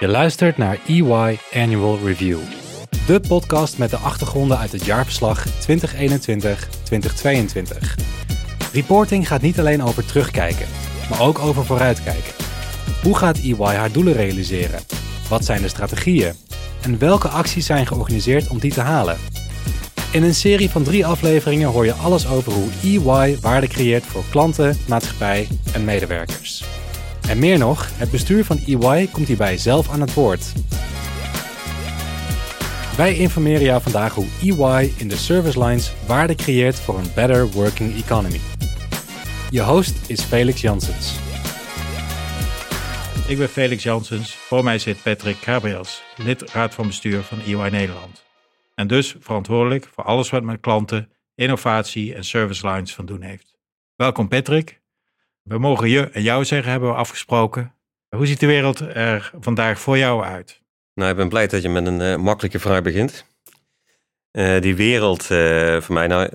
Je luistert naar EY Annual Review, de podcast met de achtergronden uit het jaarverslag 2021-2022. Reporting gaat niet alleen over terugkijken, maar ook over vooruitkijken. Hoe gaat EY haar doelen realiseren? Wat zijn de strategieën? En welke acties zijn georganiseerd om die te halen? In een serie van drie afleveringen hoor je alles over hoe EY waarde creëert voor klanten, maatschappij en medewerkers. En meer nog, het bestuur van EY komt hierbij zelf aan het woord. Wij informeren jou vandaag hoe EY in de service lines waarde creëert voor een better working economy. Je host is Felix Janssens. Ik ben Felix Janssens. Voor mij zit Patrick Gabriels, lid raad van bestuur van EY Nederland. En dus verantwoordelijk voor alles wat met klanten, innovatie en service lines van doen heeft. Welkom Patrick. We mogen je en jou zeggen, hebben we afgesproken. Hoe ziet de wereld er vandaag voor jou uit? Nou, ik ben blij dat je met een uh, makkelijke vraag begint. Uh, die wereld uh, voor mij, nou,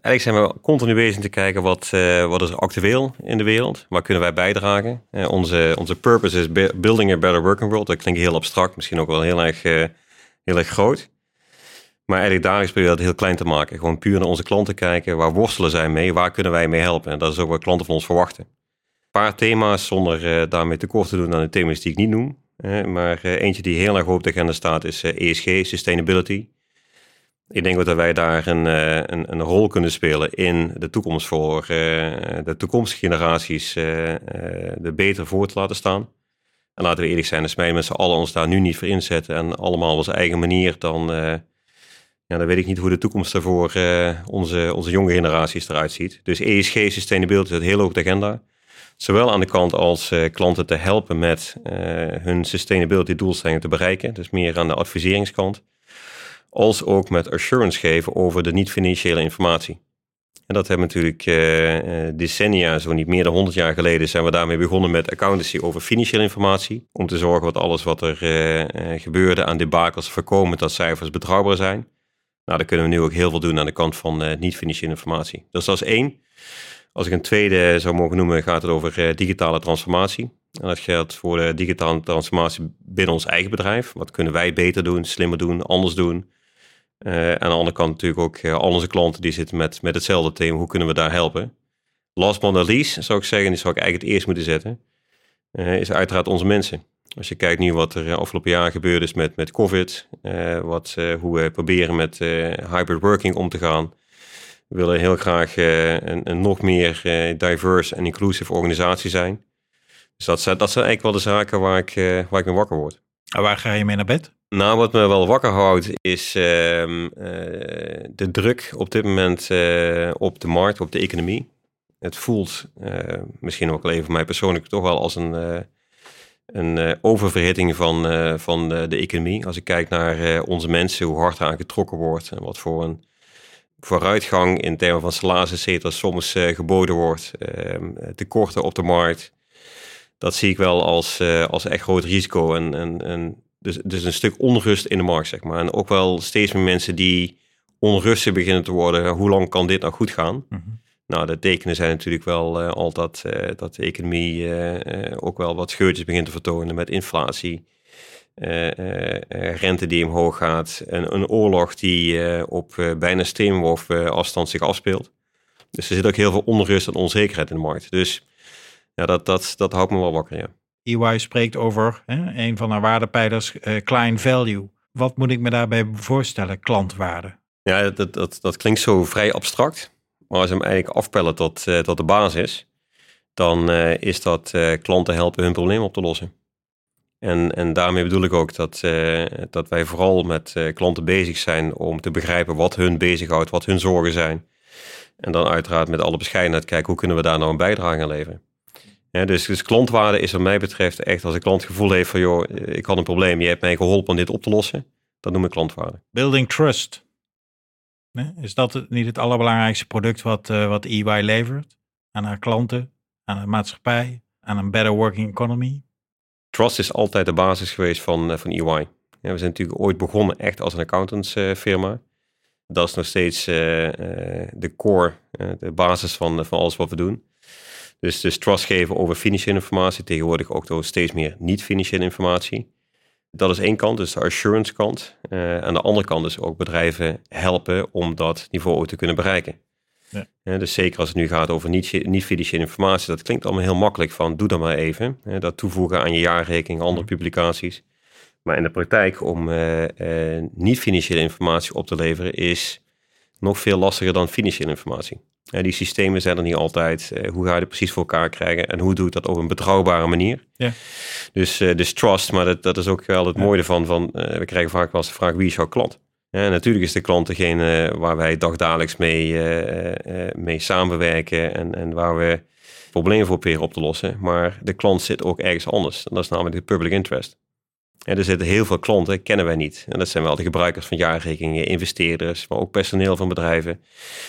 eigenlijk zijn we continu bezig te kijken wat, wat is actueel in de wereld. Waar kunnen wij bijdragen? onze, onze purpose is building a better working world. Dat klinkt heel abstract, misschien ook wel heel erg, heel erg groot. Maar eigenlijk daar is dat heel klein te maken. Gewoon puur naar onze klanten kijken. Waar worstelen zij mee? Waar kunnen wij mee helpen? En dat is ook wat klanten van ons verwachten. Een paar thema's zonder uh, daarmee tekort te doen aan de thema's die ik niet noem. Maar uh, eentje die heel erg op de agenda staat is ESG, e sustainability. Ik denk dat wij daar een, een, een, rol kunnen spelen in de toekomst voor de toekomstige generaties er beter voor te laten staan. En laten we eerlijk zijn, als wij met z'n allen ons daar nu niet voor inzetten en allemaal op onze eigen manier, dan ja, dan weet ik niet hoe de toekomst er voor uh, onze, onze jonge generaties eruit ziet. Dus ESG, sustainability, staat heel hoog op de agenda. Zowel aan de kant als uh, klanten te helpen met uh, hun sustainability doelstellingen te bereiken. Dus meer aan de adviseringskant. Als ook met assurance geven over de niet-financiële informatie. En dat hebben we natuurlijk decennia, zo niet meer dan 100 jaar geleden, zijn we daarmee begonnen met accountancy over financiële informatie. Om te zorgen dat alles wat er gebeurde aan debakels voorkomen dat cijfers betrouwbaar zijn. Nou, daar kunnen we nu ook heel veel doen aan de kant van uh, niet-financiële informatie. Dus dat is één. Als ik een tweede zou mogen noemen, gaat het over uh, digitale transformatie. En dat geldt voor de digitale transformatie binnen ons eigen bedrijf. Wat kunnen wij beter doen, slimmer doen, anders doen? Uh, aan de andere kant natuurlijk ook al onze klanten die zitten met, met hetzelfde thema. Hoe kunnen we daar helpen? Last but not least, zou ik zeggen, die zou ik eigenlijk het eerst moeten zetten, is uiteraard onze mensen. Als je kijkt nu wat er eh, afgelopen jaar gebeurd is met, met COVID, uh, wat, uh, hoe we proberen met hybrid working om te gaan. We willen heel graag een, een, nog meer diverse en inclusive organisatie zijn. Dus dat, dat zijn eigenlijk wel de zaken waar ik, waar ik mee wakker word. En waar ga je mee naar bed? Nou, wat me wel wakker houdt is ehm, de druk op dit moment op de markt, op de economie. Het voelt, misschien ook wel even voor mij persoonlijk, toch wel als een een uh, oververhitting van, uh, van de, de, economie. Als ik kijk naar onze mensen, hoe hard aan getrokken wordt en wat voor een vooruitgang in termen van salaris, et soms geboden wordt, ehm, tekorten op de markt. Dat zie ik wel als, als echt groot risico. En, en, en dus, dus een stuk onrust in de markt, zeg maar. En ook wel steeds meer mensen die onrustig beginnen te worden. Hoe lang kan dit nou goed gaan? Mm. Nou, de tekenen zijn natuurlijk wel uh, altijd uh, dat de economie uh, ook wel wat scheurtjes begint te vertonen met inflatie, rente die omhoog gaat, en een oorlog die op bijna steenworp afstand zich afspeelt. Dus er zit ook heel veel onrust en onzekerheid in de markt. Dus ja, dat, dat, dat houdt me wel wakker, ja. EY spreekt over hè, een van haar waardepijlers, client value. Wat moet ik me daarbij voorstellen, klantwaarde? Ja, dat, dat, dat klinkt zo vrij abstract. Maar als we hem eigenlijk afpellen tot, uh, tot de basis, dan uh, is dat uh, klanten helpen hun probleem op te lossen. En, en daarmee bedoel ik ook dat, dat wij vooral met klanten bezig zijn om te begrijpen wat hun bezighoudt, wat hun zorgen zijn. En dan uiteraard met alle bescheidenheid kijken hoe kunnen we daar nou een bijdrage aan leveren. Dus, dus klantwaarde is wat mij betreft echt als een klant gevoel heeft van joh, ik had een probleem, je hebt mij geholpen om dit op te lossen. Dat noem ik klantwaarde. Building trust. Is dat niet het allerbelangrijkste product wat, uh, wat EY levert aan haar klanten, aan de maatschappij, aan een better working economy? Trust is altijd de basis geweest van, uh, van EY. We zijn natuurlijk ooit begonnen echt als een accountantsfirma. dat is nog steeds de core, de basis van, van alles wat we doen. Dus, dus trust geven over financiële informatie, tegenwoordig ook door steeds meer niet-financiële informatie. Dat is één kant, dus de assurance kant. Uh, aan de andere kant is ook bedrijven helpen om dat niveau te kunnen bereiken. Ja. dus zeker als het nu gaat over niet-financiële informatie, dat klinkt allemaal heel makkelijk van doe dat maar even. dat toevoegen aan je jaarrekening, andere publicaties. Maar in de praktijk om niet-financiële informatie op te leveren is nog veel lastiger dan financiële informatie. Die systemen zijn er niet altijd. Uh, hoe ga je het precies voor elkaar krijgen en hoe doe ik dat op een betrouwbare manier? Ja. Dus, dus trust, maar dat, dat is ook wel het mooie van, van we krijgen vaak wel eens de vraag wie is jouw klant? Ja, natuurlijk is de klant degene waar wij dagdagelijks mee, mee samenwerken en, en waar we problemen voor proberen op te lossen. Maar de klant zit ook ergens anders. En dat is namelijk de public interest. Er zitten heel veel klanten, kennen wij niet. En dat zijn wel de gebruikers van jaarrekeningen, investeerders, maar ook personeel van bedrijven.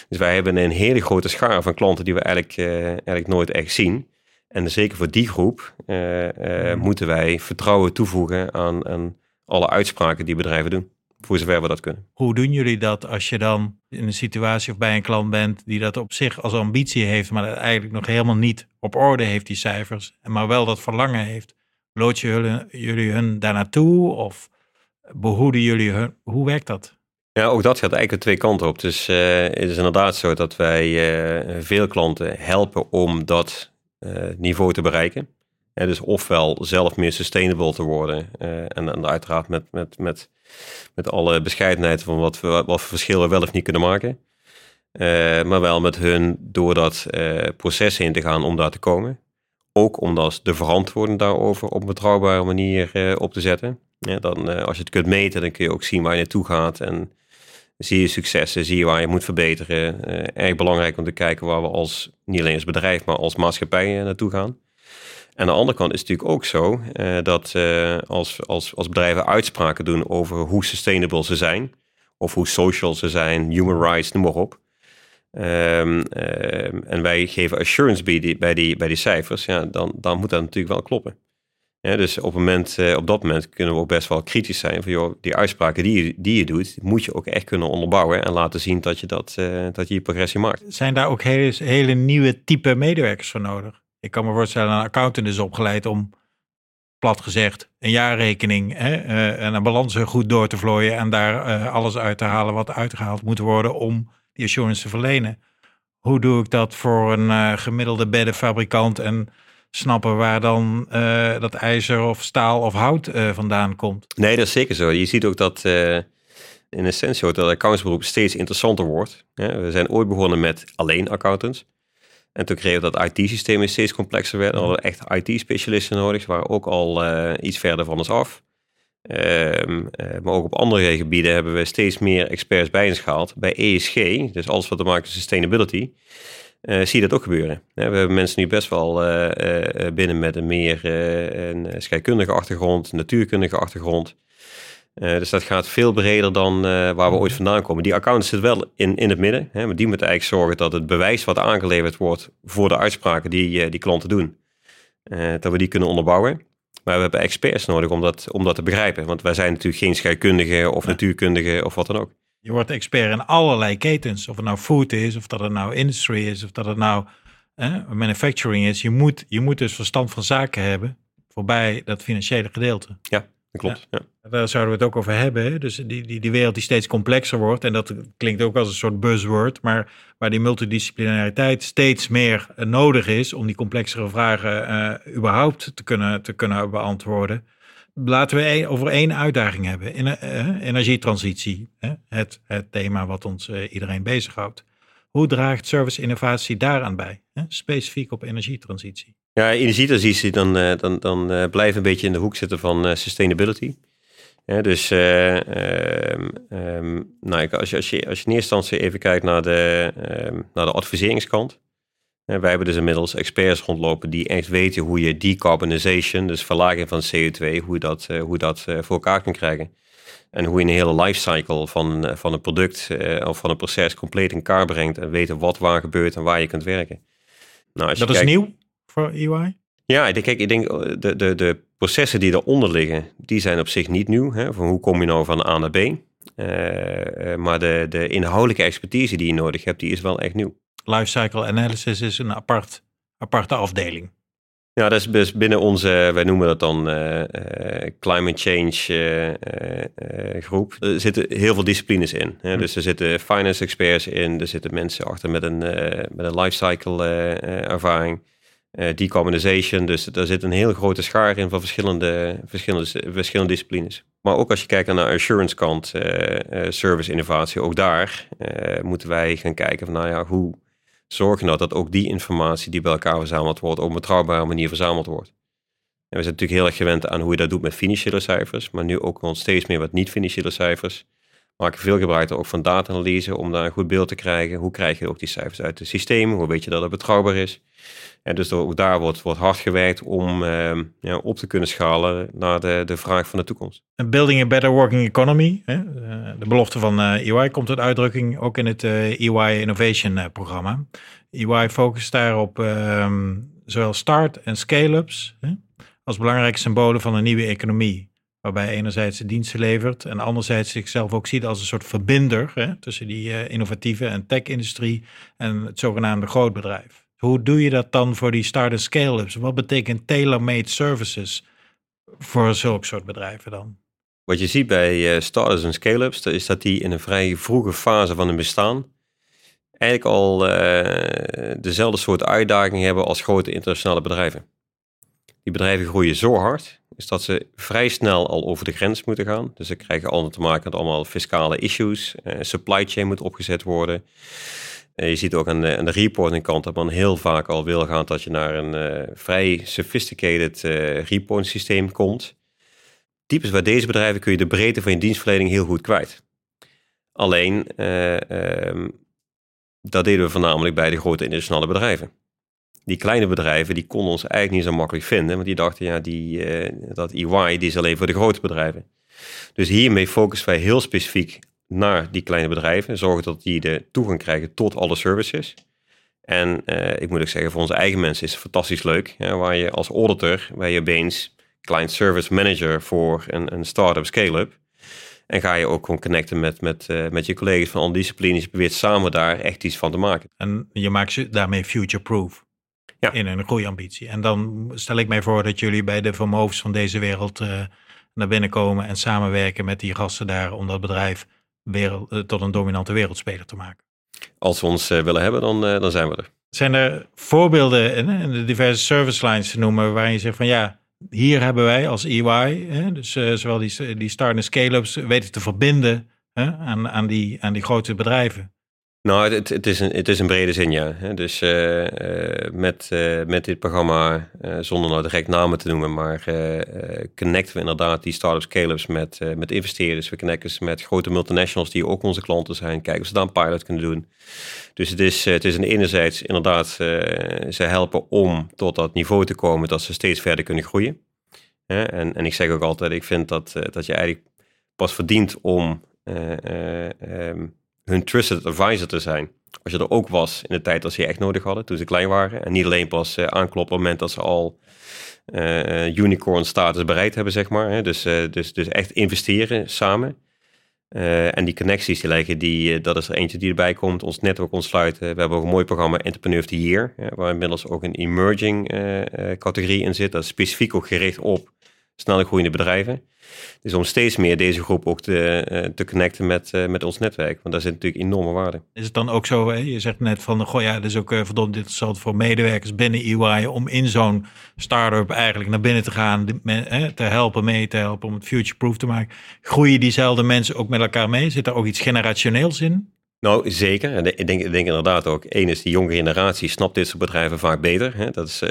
Dus wij hebben een hele grote schaar van klanten die we eigenlijk, uh, eigenlijk nooit echt zien. En zeker voor die groep uh, uh, moeten wij vertrouwen toevoegen aan, aan alle uitspraken die bedrijven doen. Voor zover we dat kunnen. Hoe doen jullie dat als je dan in een situatie of bij een klant bent die dat op zich als ambitie heeft, maar dat eigenlijk nog helemaal niet op orde heeft, die cijfers, maar wel dat verlangen heeft? Lood jullie, hun daar naartoe of behoeden jullie hun? Hoe werkt dat? Ja, ook dat gaat eigenlijk twee kanten op. Dus het is inderdaad zo dat wij uh, veel klanten helpen om dat uh, niveau te bereiken. Ja, dus ofwel zelf meer sustainable te worden. en, en uiteraard met, met, met, met alle bescheidenheid van wat, we, wat verschillen we wel of niet kunnen maken. maar wel met hun door dat proces heen te gaan om daar te komen. Ook om de verantwoording daarover op een betrouwbare manier uh, op te zetten. Ja, dan, uh, als je het kunt meten, dan kun je ook zien waar je naartoe gaat. En zie je successen, zie je waar je moet verbeteren. Uh, erg belangrijk om te kijken waar we als, niet alleen als bedrijf, maar als maatschappij naartoe gaan. En aan de andere kant is het natuurlijk ook zo dat als, als, als bedrijven uitspraken doen over hoe sustainable ze zijn, of hoe social ze zijn, human rights, noem maar op. Um, en wij geven assurance bij die, bij die, bij die cijfers, ja, dan, dan moet dat natuurlijk wel kloppen. Dus op, moment, uh, op dat moment kunnen we ook best wel kritisch zijn van joh, die uitspraken die je, die je doet, moet je ook echt kunnen onderbouwen en laten zien dat je dat, uh, dat je, je progressie maakt. Zijn daar ook hele, hele nieuwe type medewerkers voor nodig? Ik kan me voorstellen, een accountant is opgeleid om, plat gezegd, een jaarrekening hè, uh, en een balans goed door te vlooien en daar alles uit te halen wat uitgehaald moet worden om die assurance te verlenen. Hoe doe ik dat voor een uh, gemiddelde beddenfabrikant en snappen waar dan uh, dat ijzer of staal of hout uh, vandaan komt? Nee, dat is zeker zo. Je ziet ook dat in essentie dat het accountsberoep steeds interessanter wordt. we zijn ooit begonnen met alleen accountants. En toen kregen we dat IT-systeem steeds complexer werd. Dan hadden we echt IT-specialisten nodig. Ze waren ook al iets verder van ons af. Um, maar ook op andere gebieden hebben we steeds meer experts bijgeschaald. Bij ESG, dus alles wat te maken met sustainability, uh, zie je dat ook gebeuren. we hebben mensen nu best wel uh, binnen met een meer een scheikundige achtergrond, natuurkundige achtergrond. dus dat gaat veel breder dan waar we ooit vandaan komen. Die account zit wel in, in het midden. Hè, maar die moeten eigenlijk zorgen dat het bewijs wat aangeleverd wordt voor de uitspraken die, die klanten doen, dat we die kunnen onderbouwen. Maar we hebben experts nodig om dat, om dat te begrijpen. Want wij zijn natuurlijk geen scheikundige of natuurkundige of wat dan ook. Je wordt expert in allerlei ketens. Of het nou food is, of dat het nou industry is, of dat het nou manufacturing is. Je moet, je moet dus verstand van zaken hebben voorbij dat financiële gedeelte. Ja, dat klopt. Ja. Daar zouden we het ook over hebben. Hè? Dus die, die, die wereld die steeds complexer wordt. En dat klinkt ook als een soort buzzword. Maar waar die multidisciplinariteit steeds meer uh, nodig is om die complexere vragen uh, überhaupt te kunnen, te kunnen beantwoorden. Laten we een, over één uitdaging hebben. In, uh, energietransitie. Het, het thema wat ons iedereen bezighoudt. Hoe draagt service innovatie daaraan bij? Specifiek op energietransitie. Ja, energietransitie, dan, dan, dan blijven een beetje in de hoek zitten van sustainability. Ja, dus uh, um, nou, als, je, als, je, als je in even kijkt naar de, um, naar de adviseringskant. Wij hebben dus inmiddels experts rondlopen die echt weten hoe je decarbonization, dus verlaging van CO2, hoe dat, hoe dat voor elkaar kan krijgen. En hoe je een hele lifecycle van, van een product of van een proces compleet in kaart brengt en weten wat waar gebeurt en waar je kunt werken. Nou, als dat is nieuw voor EY? Ja, ik denk, ik denk de, de, de processen die eronder liggen, die zijn op zich niet nieuw. Hè, van hoe kom je nou van A naar B? Uh, maar de, de inhoudelijke expertise die je nodig hebt, die is wel echt nieuw. Lifecycle analysis is een apart, aparte afdeling. Ja, dat is dus binnen onze, wij noemen dat dan uh, uh, climate change uh, groep. Er zitten heel veel disciplines in. Hè? Hm. Dus er zitten finance experts in, er zitten mensen achter met een, met een lifecycle ervaring. decarbonization, dus er zit een heel grote schaar in van verschillende, verschillende, verschillende disciplines. Maar ook als je kijkt naar de assurance kant, service innovatie, ook daar moeten wij gaan kijken van nou ja, hoe zorgen nou dat ook die informatie die bij elkaar verzameld wordt, op een betrouwbare manier verzameld wordt. En we zijn natuurlijk heel erg gewend aan hoe je dat doet met financiële cijfers, maar nu ook nog steeds meer wat niet-financiële cijfers. Maken veel gebruik ook van data-analyse om daar een goed beeld te krijgen. Hoe krijg je ook die cijfers uit het systeem? Hoe weet je dat het betrouwbaar is? En dus ook daar wordt, wordt hard gewerkt om uh, ja, op te kunnen schalen naar de, de vraag van de toekomst. Building a better working economy. Hè? Eh, de belofte van uh, eh, EY komt tot uitdrukking ook in het uh, eh, EY Innovation programma. EY focust daarop ehm, zowel start- en scale-ups als belangrijke symbolen van een nieuwe economie. Waarbij enerzijds de diensten levert en anderzijds zichzelf ook ziet als een soort verbinder hè, tussen die innovatieve en tech-industrie en het zogenaamde grootbedrijf. Hoe doe je dat dan voor die start- en scale-ups? Wat betekent tailor-made services voor zulke soort bedrijven dan? Wat je ziet bij uh, starters en scale-ups, is dat die in een vrij vroege fase van hun bestaan eigenlijk al uh, dezelfde soort uitdagingen hebben als grote internationale bedrijven. Die bedrijven groeien zo hard, is dat ze vrij snel al over de grens moeten gaan. Dus ze krijgen allemaal te maken met allemaal fiscale issues. Uh, supply chain moet opgezet worden. Je ziet ook aan de, aan de reporting kant dat men heel vaak al wil gaan dat je naar een uh, vrij sophisticated uh, reporting systeem komt. Typisch bij deze bedrijven kun je de breedte van je dienstverlening heel goed kwijt. Alleen, um, dat deden we voornamelijk bij de grote internationale bedrijven. Die kleine bedrijven, die konden ons eigenlijk niet zo makkelijk vinden, want die dachten, ja, die, dat EY, is alleen voor de grote bedrijven. Dus hiermee focussen wij heel specifiek naar die kleine bedrijven. Zorgen dat die de toegang krijgen tot alle services. En uh, ik moet ook zeggen, voor onze eigen mensen is het fantastisch leuk. waar je als auditor, waar je opeens client service manager voor een, een start-up scale-up. En ga je ook gewoon connecten met, met, uh, met je collega's van alle disciplines. Je probeert samen daar echt iets van te maken. En je maakt ze daarmee future-proof. Ja. In een groeiambitie. En dan stel ik mij voor dat jullie bij de vermogens van deze wereld uh, naar binnen komen en samenwerken met die gasten daar om dat bedrijf wereld, eh, tot een dominante wereldspeler te maken. Als we ons eh, willen hebben, dan, eh, dan zijn we er. Zijn er voorbeelden in de diverse service lines te noemen waarin je zegt van ja, hier hebben wij als EY, hè, dus zowel die, die start- en scale-ups, weten te verbinden hè, aan, aan, die, aan die grote bedrijven? Nou, het, het, is, een, het is een brede zin, ja. Dus uh, met, uh, met dit programma, zonder nou direct namen te noemen, maar connecten we inderdaad die start-up scale-ups met, met investeerders. We connecten ze met grote multinationals die ook onze klanten zijn. Kijken of ze daar een pilot kunnen doen. Dus het is, het is enerzijds inderdaad, ze helpen om tot dat niveau te komen dat ze steeds verder kunnen groeien. En, en ik zeg ook altijd, ik vind dat, dat je eigenlijk pas verdient om... Um, hun trusted advisor te zijn. Als je er ook was in de tijd dat ze je echt nodig hadden, toen ze klein waren. En niet alleen pas uh, aankloppen op het moment dat ze al uh, unicorn status bereikt hebben, zeg maar. Hè. Dus, uh, dus, dus echt investeren samen. en die connecties die leggen, die, dat is er eentje die erbij komt. Ons netwerk ontsluiten. We hebben ook een mooi programma Entrepreneur of the Year. waar inmiddels ook een emerging categorie in zit. Dat is specifiek ook gericht op snel groeiende bedrijven. Dus om steeds meer deze groep ook te, uh, te connecten met, uh, met ons netwerk. Want daar zit natuurlijk enorme waarde. Is het dan ook zo, je zegt net van, goh ja, het is ook uh, verdomd interessant voor medewerkers binnen EY om in zo'n start-up eigenlijk naar binnen te gaan, te helpen, mee te helpen om het future-proof te maken. Groeien diezelfde mensen ook met elkaar mee? Zit er ook iets generationeels in? Nou, zeker. Ik denk, ik denk inderdaad ook, één is die jonge generatie snapt dit soort bedrijven vaak beter. Hè? Dat is, uh,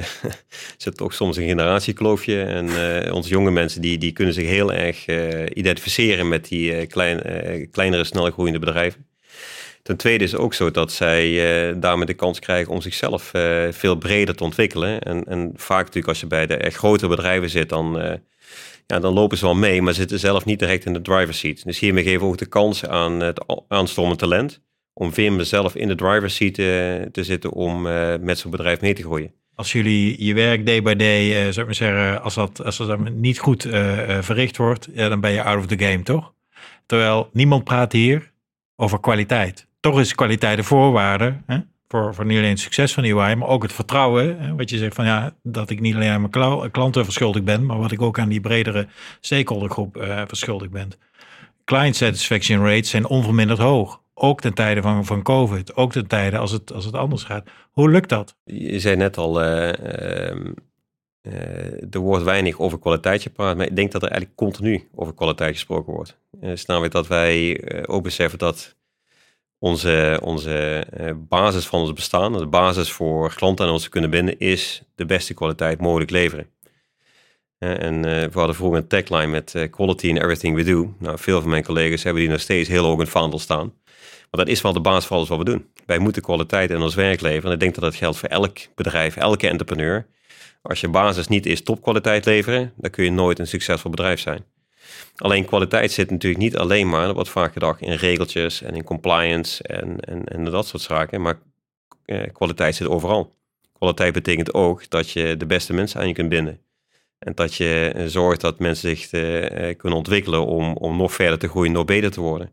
zit toch soms een generatiekloofje. En uh, onze jonge mensen die, die kunnen zich heel erg uh, identificeren met die klein, kleinere, snel groeiende bedrijven. Ten tweede is het ook zo dat zij daarmee de kans krijgen om zichzelf veel breder te ontwikkelen. En, en vaak natuurlijk als je bij de echt grote bedrijven zit, dan dan lopen ze wel mee, maar zitten zelf niet direct in de driver's seat. Dus hiermee geven we ook de kans aan het aanstormend talent om veel zelf in de driver's seat te, eh, te zitten om uh, met zo'n bedrijf mee te groeien. Als jullie je werk day by day, uh, zou ik maar zeggen, als dat, als dat niet goed verricht wordt, ja, dan ben je out of the game, toch? Terwijl niemand praat hier over kwaliteit. Toch is kwaliteit een voorwaarde hè, voor, voor niet alleen het succes van EY, maar ook het vertrouwen. Hè, wat je zegt van ja, dat ik niet alleen aan mijn klanten verschuldigd ben, maar wat ik ook aan die bredere stakeholdergroep uh, verschuldigd ben. Client satisfaction rates zijn onverminderd hoog. Ook ten tijde van, van COVID, ook ten tijde als het, als het anders gaat. Hoe lukt dat? Je zei net al, uh, er wordt weinig over kwaliteit gepraat, maar ik denk dat er eigenlijk continu over kwaliteit gesproken wordt. Uh, snel dat wij ook beseffen dat onze, onze basis van ons bestaan, de basis voor klanten aan ons te kunnen binden, is de beste kwaliteit mogelijk leveren. En we hadden vroeger een tagline met quality in everything we do. Nou, veel van mijn collega's hebben die nog steeds heel hoog in het vaandel staan. Maar dat is wel de basis van alles wat we doen. Wij moeten kwaliteit in ons werk leveren. En ik denk dat dat geldt voor elk bedrijf, elke entrepreneur. Als je basis niet is topkwaliteit leveren, dan kun je nooit een succesvol bedrijf zijn. Alleen kwaliteit zit natuurlijk niet alleen maar, wordt vaak gedacht, in regeltjes en in compliance en, en, en dat soort zaken. Maar eh, kwaliteit zit overal. Kwaliteit betekent ook dat je de beste mensen aan je kunt binden. En dat je zorgt dat mensen zich eh, eh kunnen ontwikkelen om, om nog verder te groeien, nog beter te worden.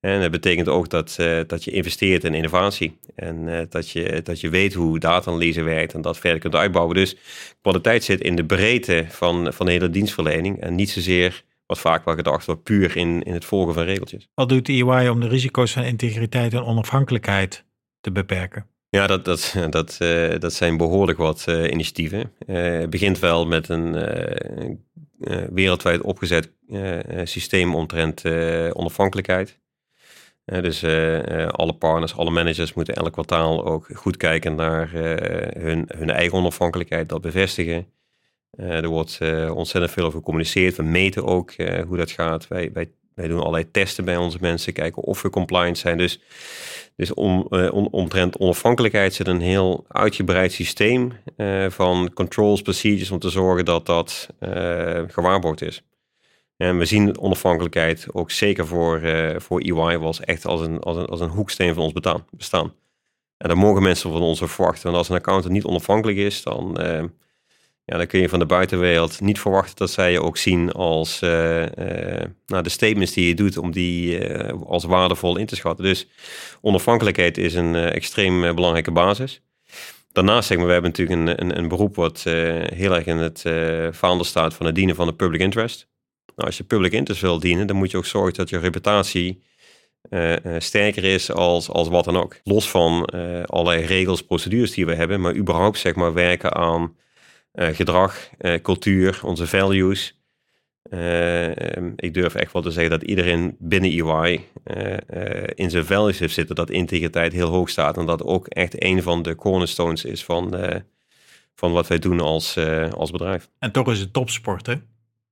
En dat betekent ook dat, dat je investeert in innovatie. En dat, je, dat je weet hoe data-analyse werkt en dat verder kunt uitbouwen. Dus kwaliteit zit in de breedte van, van de hele dienstverlening. En niet zozeer, wat vaak wel gedacht wordt, puur in, in het volgen van regeltjes. Wat doet EY om de risico's van integriteit en onafhankelijkheid te beperken? Ja, dat, dat, dat, uh, dat zijn behoorlijk wat initiatieven. het begint wel met een wereldwijd opgezet systeem omtrent onafhankelijkheid dus alle partners, alle managers moeten elk kwartaal ook goed kijken naar hun, hun eigen onafhankelijkheid, dat bevestigen. Er wordt ontzettend veel over gecommuniceerd. We meten ook hoe dat gaat. Wij, wij, doen allerlei testen bij onze mensen, kijken of we compliant zijn. Dus, dus om, om, omtrent onafhankelijkheid zit een heel uitgebreid systeem van controls, procedures om te zorgen dat dat gewaarborgd is. En we zien onafhankelijkheid ook zeker voor, uh, voor EY was echt als een, als, een, als een hoeksteen van ons bestaan. En daar mogen mensen van ons verwachten. Want als een accountant niet onafhankelijk is, dan, ja, dan kun je van de buitenwereld niet verwachten dat zij je ook zien als uh, nou, de statements die je doet om die als waardevol in te schatten. Dus onafhankelijkheid is een extreem belangrijke basis. Daarnaast zeg maar, we hebben natuurlijk een, een, een beroep wat heel erg in het vaandel staat van het dienen van de public interest. Nou, als je public interest wil dienen, dan moet je ook zorgen dat je reputatie sterker is als, als wat dan ook. Los van allerlei regels, procedures die we hebben, maar überhaupt zeg maar werken aan gedrag, cultuur, onze values. ik durf echt wel te zeggen dat iedereen binnen EY in zijn values heeft zitten, dat integriteit heel hoog staat en dat ook echt een van de cornerstones is van, van wat wij doen als, als bedrijf. En toch is het topsport?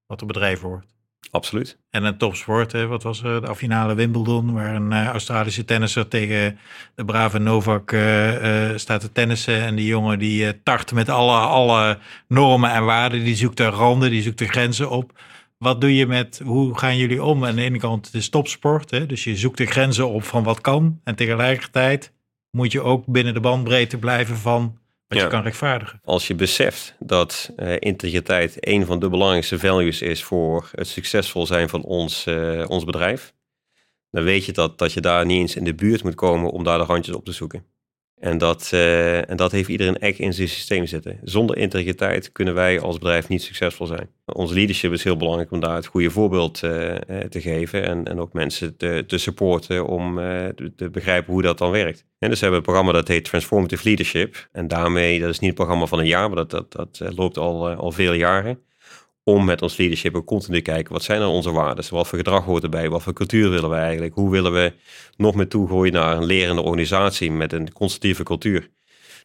Wat een bedrijf wordt. Absoluut. En een topsport, hè? wat was er? De finale Wimbledon, waar een uh, Australische tennisser tegen de brave Novak uh, uh, staat te tennissen. En die jongen die tart met alle, alle normen en waarden. Die zoekt de randen, die zoekt de grenzen op. Wat doe je met, hoe gaan jullie om? Aan de ene kant, het is topsport, hè? dus je zoekt de grenzen op van wat kan. En tegelijkertijd moet je ook binnen de bandbreedte blijven van wat je kan rechtvaardigen. Als je beseft dat uh, integriteit een van de belangrijkste values is voor het succesvol zijn van ons, uh, ons bedrijf, dan weet je dat, dat je daar niet eens in de buurt moet komen om daar de randjes op te zoeken. En dat, uh, en dat heeft iedereen echt in zijn systeem zitten. Zonder integriteit kunnen wij als bedrijf niet succesvol zijn. Ons leadership is heel belangrijk om daar het goede voorbeeld uh, te geven. En, en ook mensen te, te supporten om te, begrijpen hoe dat dan werkt. En dus we hebben een programma dat heet Transformative Leadership. En daarmee, dat is niet een programma van een jaar, maar dat, dat, dat loopt al, al vele jaren om met ons leadership ook continu te kijken, wat zijn dan onze waarden? Wat voor gedrag hoort erbij? Wat voor cultuur willen we eigenlijk? Hoe willen we nog meer toegooien naar een lerende organisatie met een constructieve cultuur?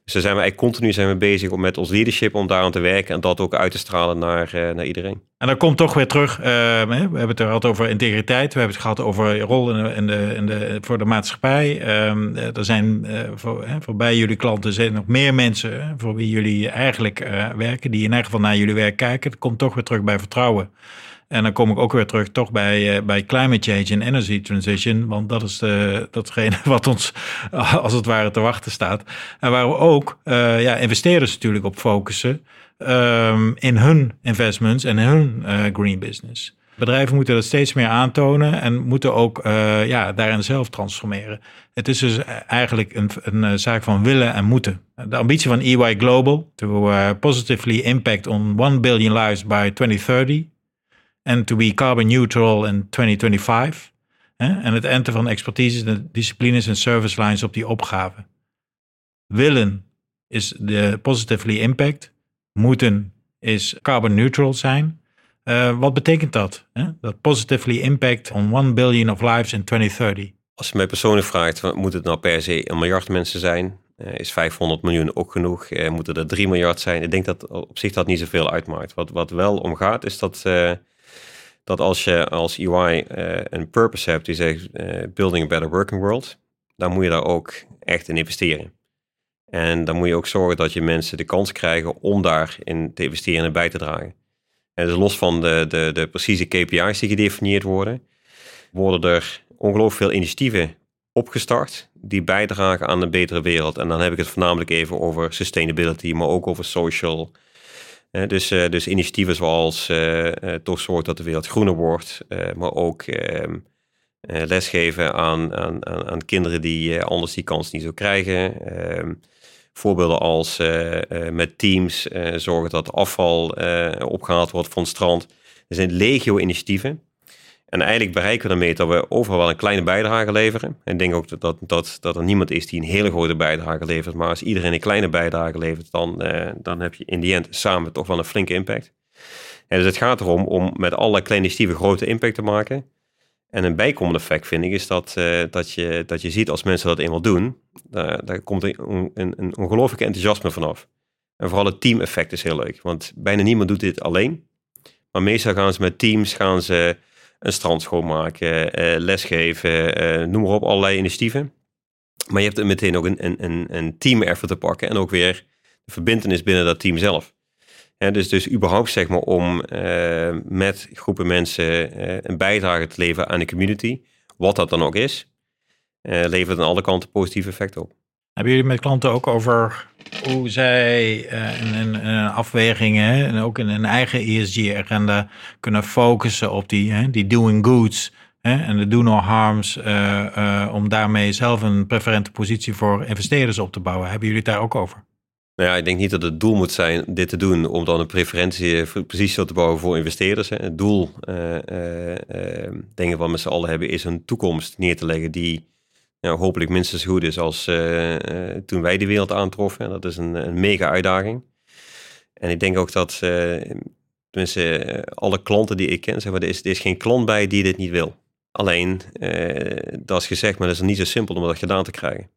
Dus daar zijn we eigenlijk continu zijn we bezig om met ons leadership om daar aan te werken en dat ook uit te stralen naar, uh, naar iedereen. En dan komt toch weer terug, uh, we hebben het er gehad over integriteit, we hebben het gehad over rol in de, de, de voor de maatschappij. Um, er zijn voor, voorbij jullie klanten zijn nog meer mensen voor wie jullie eigenlijk werken, die in ieder geval naar jullie werk kijken. Het komt toch weer terug bij vertrouwen. En dan kom ik ook weer terug toch bij, uh, bij climate change en energy transition. Want dat is de, datgene wat ons als het ware te wachten staat. En waar we ook ja, investeerders natuurlijk op focussen. Um, in hun investments en hun uh, green business. Bedrijven moeten dat steeds meer aantonen en moeten ook ja, daarin zelf transformeren. Het is dus eigenlijk een, een zaak van willen en moeten. De ambitie van EY Global to positively impact on 1 billion lives by 2030 and to be carbon neutral in 2025. Hè? En het enten van expertise, disciplines en service lines op die opgave. Willen is de positively impact. Moeten is carbon neutral zijn. Uh, wat betekent dat? Hè? Dat positively impact on 1 billion of lives in 2030. Als je mij persoonlijk vraagt, moet het nou per se een miljard mensen zijn? Uh, is 500 miljoen ook genoeg? Uh, moeten er 3 miljard zijn? Ik denk dat op zich dat niet zoveel uitmaakt. Wat, wat wel omgaat is dat, dat als je als EY een purpose hebt die zegt building a better working world, dan moet je daar ook echt in investeren. En dan moet je ook zorgen dat je mensen de kans krijgen om daarin te investeren en bij te dragen. En dus los van de, de, de precieze KPI's die gedefinieerd worden, worden er ongelooflijk veel initiatieven opgestart die bijdragen aan een betere wereld. En dan heb ik het voornamelijk even over sustainability, maar ook over social. Dus, uh, dus initiatieven zoals uh, uh, toch zorgen dat de wereld groener wordt, maar ook ehm, lesgeven aan, aan, aan, kinderen die anders die kans niet zo krijgen. Ehm, Voorbeelden als met teams zorgen dat afval opgehaald wordt van het strand. Er zijn legio initiatieven. En eigenlijk bereiken we daarmee dat we overal wel een kleine bijdrage leveren. En ik denk ook dat, dat, dat, er niemand is die een hele grote bijdrage levert. Maar als iedereen een kleine bijdrage levert, dan, dan heb je in die end samen toch wel een flinke impact. En dus het gaat erom om met alle kleine initiatieven grote impact te maken. En een bijkomend effect vind ik is dat, uh, dat, je, dat je ziet als mensen dat eenmaal doen, daar, daar komt een, een, een ongelooflijk enthousiasme vanaf. En vooral het team-effect is heel leuk, want bijna niemand doet dit alleen. Maar meestal gaan ze met teams gaan ze een strand schoonmaken, uh, lesgeven, uh, noem maar op, allerlei initiatieven. Maar je hebt er meteen ook een, een, een team effort te pakken en ook weer de verbindenis binnen dat team zelf dus, dus überhaupt zeg maar om uh, met groepen mensen een bijdrage te leveren aan de community, wat dat dan ook is, levert aan alle kanten positief effect op. Hebben jullie met klanten ook over hoe zij in, in, in, afwegingen en ook in een eigen ESG-agenda kunnen focussen op die, die doing goods en de do no harms, om daarmee zelf een preferente positie voor investeerders op te bouwen? Hebben jullie het daar ook over? Nou ja, ik denk niet dat het doel moet zijn dit te doen om dan een preferentie positie te bouwen voor investeerders. Het doel, uh, uh, ik, wat met z'n allen hebben, is een toekomst neer te leggen die nou, hopelijk minstens goed is als toen wij de wereld aantroffen. Dat is een, een, mega uitdaging. En ik denk ook dat, tenminste, alle klanten die ik ken, zeggen, er is, er is geen klant bij die dit niet wil. Alleen, dat is gezegd, maar dat is niet zo simpel om dat gedaan te krijgen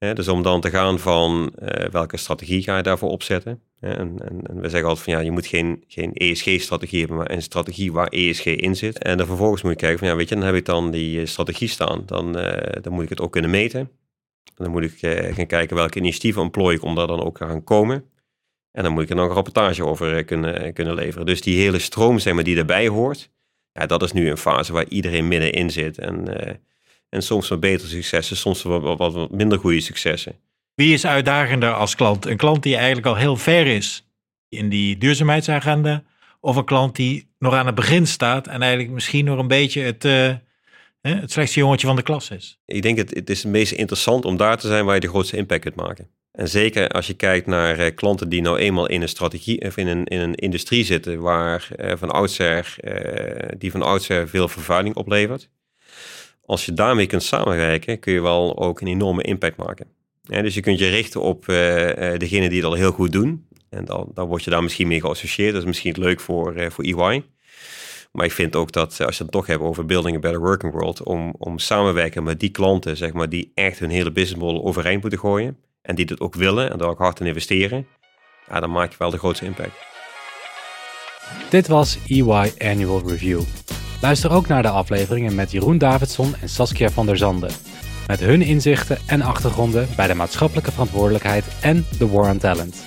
dus om dan te gaan van uh, welke strategie ga je daarvoor opzetten. En, en, en, we zeggen altijd van ja, je moet geen, geen ESG-strategie hebben, maar een strategie waar ESG in zit. En dan vervolgens moet je kijken van ja, weet je, dan heb ik dan die eh, strategie staan. Dan, uh, dan moet ik het ook kunnen meten. En dan moet ik gaan kijken welke initiatieven employ ik om daar dan ook te gaan komen. En dan moet ik er nog een rapportage over kunnen, kunnen leveren. Dus die hele stroom zeg maar, die erbij hoort, ja, dat is nu een fase waar iedereen middenin zit. En en soms wat betere successen, soms wat, wat, minder goede successen. Wie is uitdagender als klant? Een klant die eigenlijk al heel ver is in die duurzaamheidsagenda? Of een klant die nog aan het begin staat en eigenlijk misschien nog een beetje het, uh, het slechtste jongetje van de klas is? Ik denk het, het is het meest interessant om daar te zijn waar je de grootste impact kunt maken. En zeker als je kijkt naar uh, klanten die nou eenmaal in een strategie of in een, in een industrie zitten waar uh, van oudsher, die van oudsher veel vervuiling oplevert als je daarmee kunt samenwerken, kun je wel ook een enorme impact maken. dus je kunt je richten op uh, degene die het al heel goed doen. En dan, dan word je daar misschien mee geassocieerd. Dat is misschien leuk voor, uh, voor EY. Maar ik vind ook dat als je het toch hebt over building a better working world, om, om samenwerken met die klanten, zeg maar, die echt hun hele business model overeind moeten gooien. En die het ook willen en daar ook hard in investeren. Ja, dan maak je wel de grootste impact. Dit was EY Annual Review. Luister ook naar de afleveringen met Jeroen Davidson en Saskia van der Zanden. Met hun inzichten en achtergronden bij de maatschappelijke verantwoordelijkheid en de War on Talent.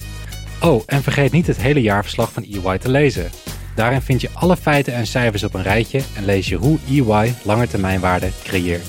Oh, en vergeet niet het hele jaarverslag van EY te lezen. Daarin vind je alle feiten en cijfers op een rijtje en lees je hoe EY langetermijnwaarde creëert.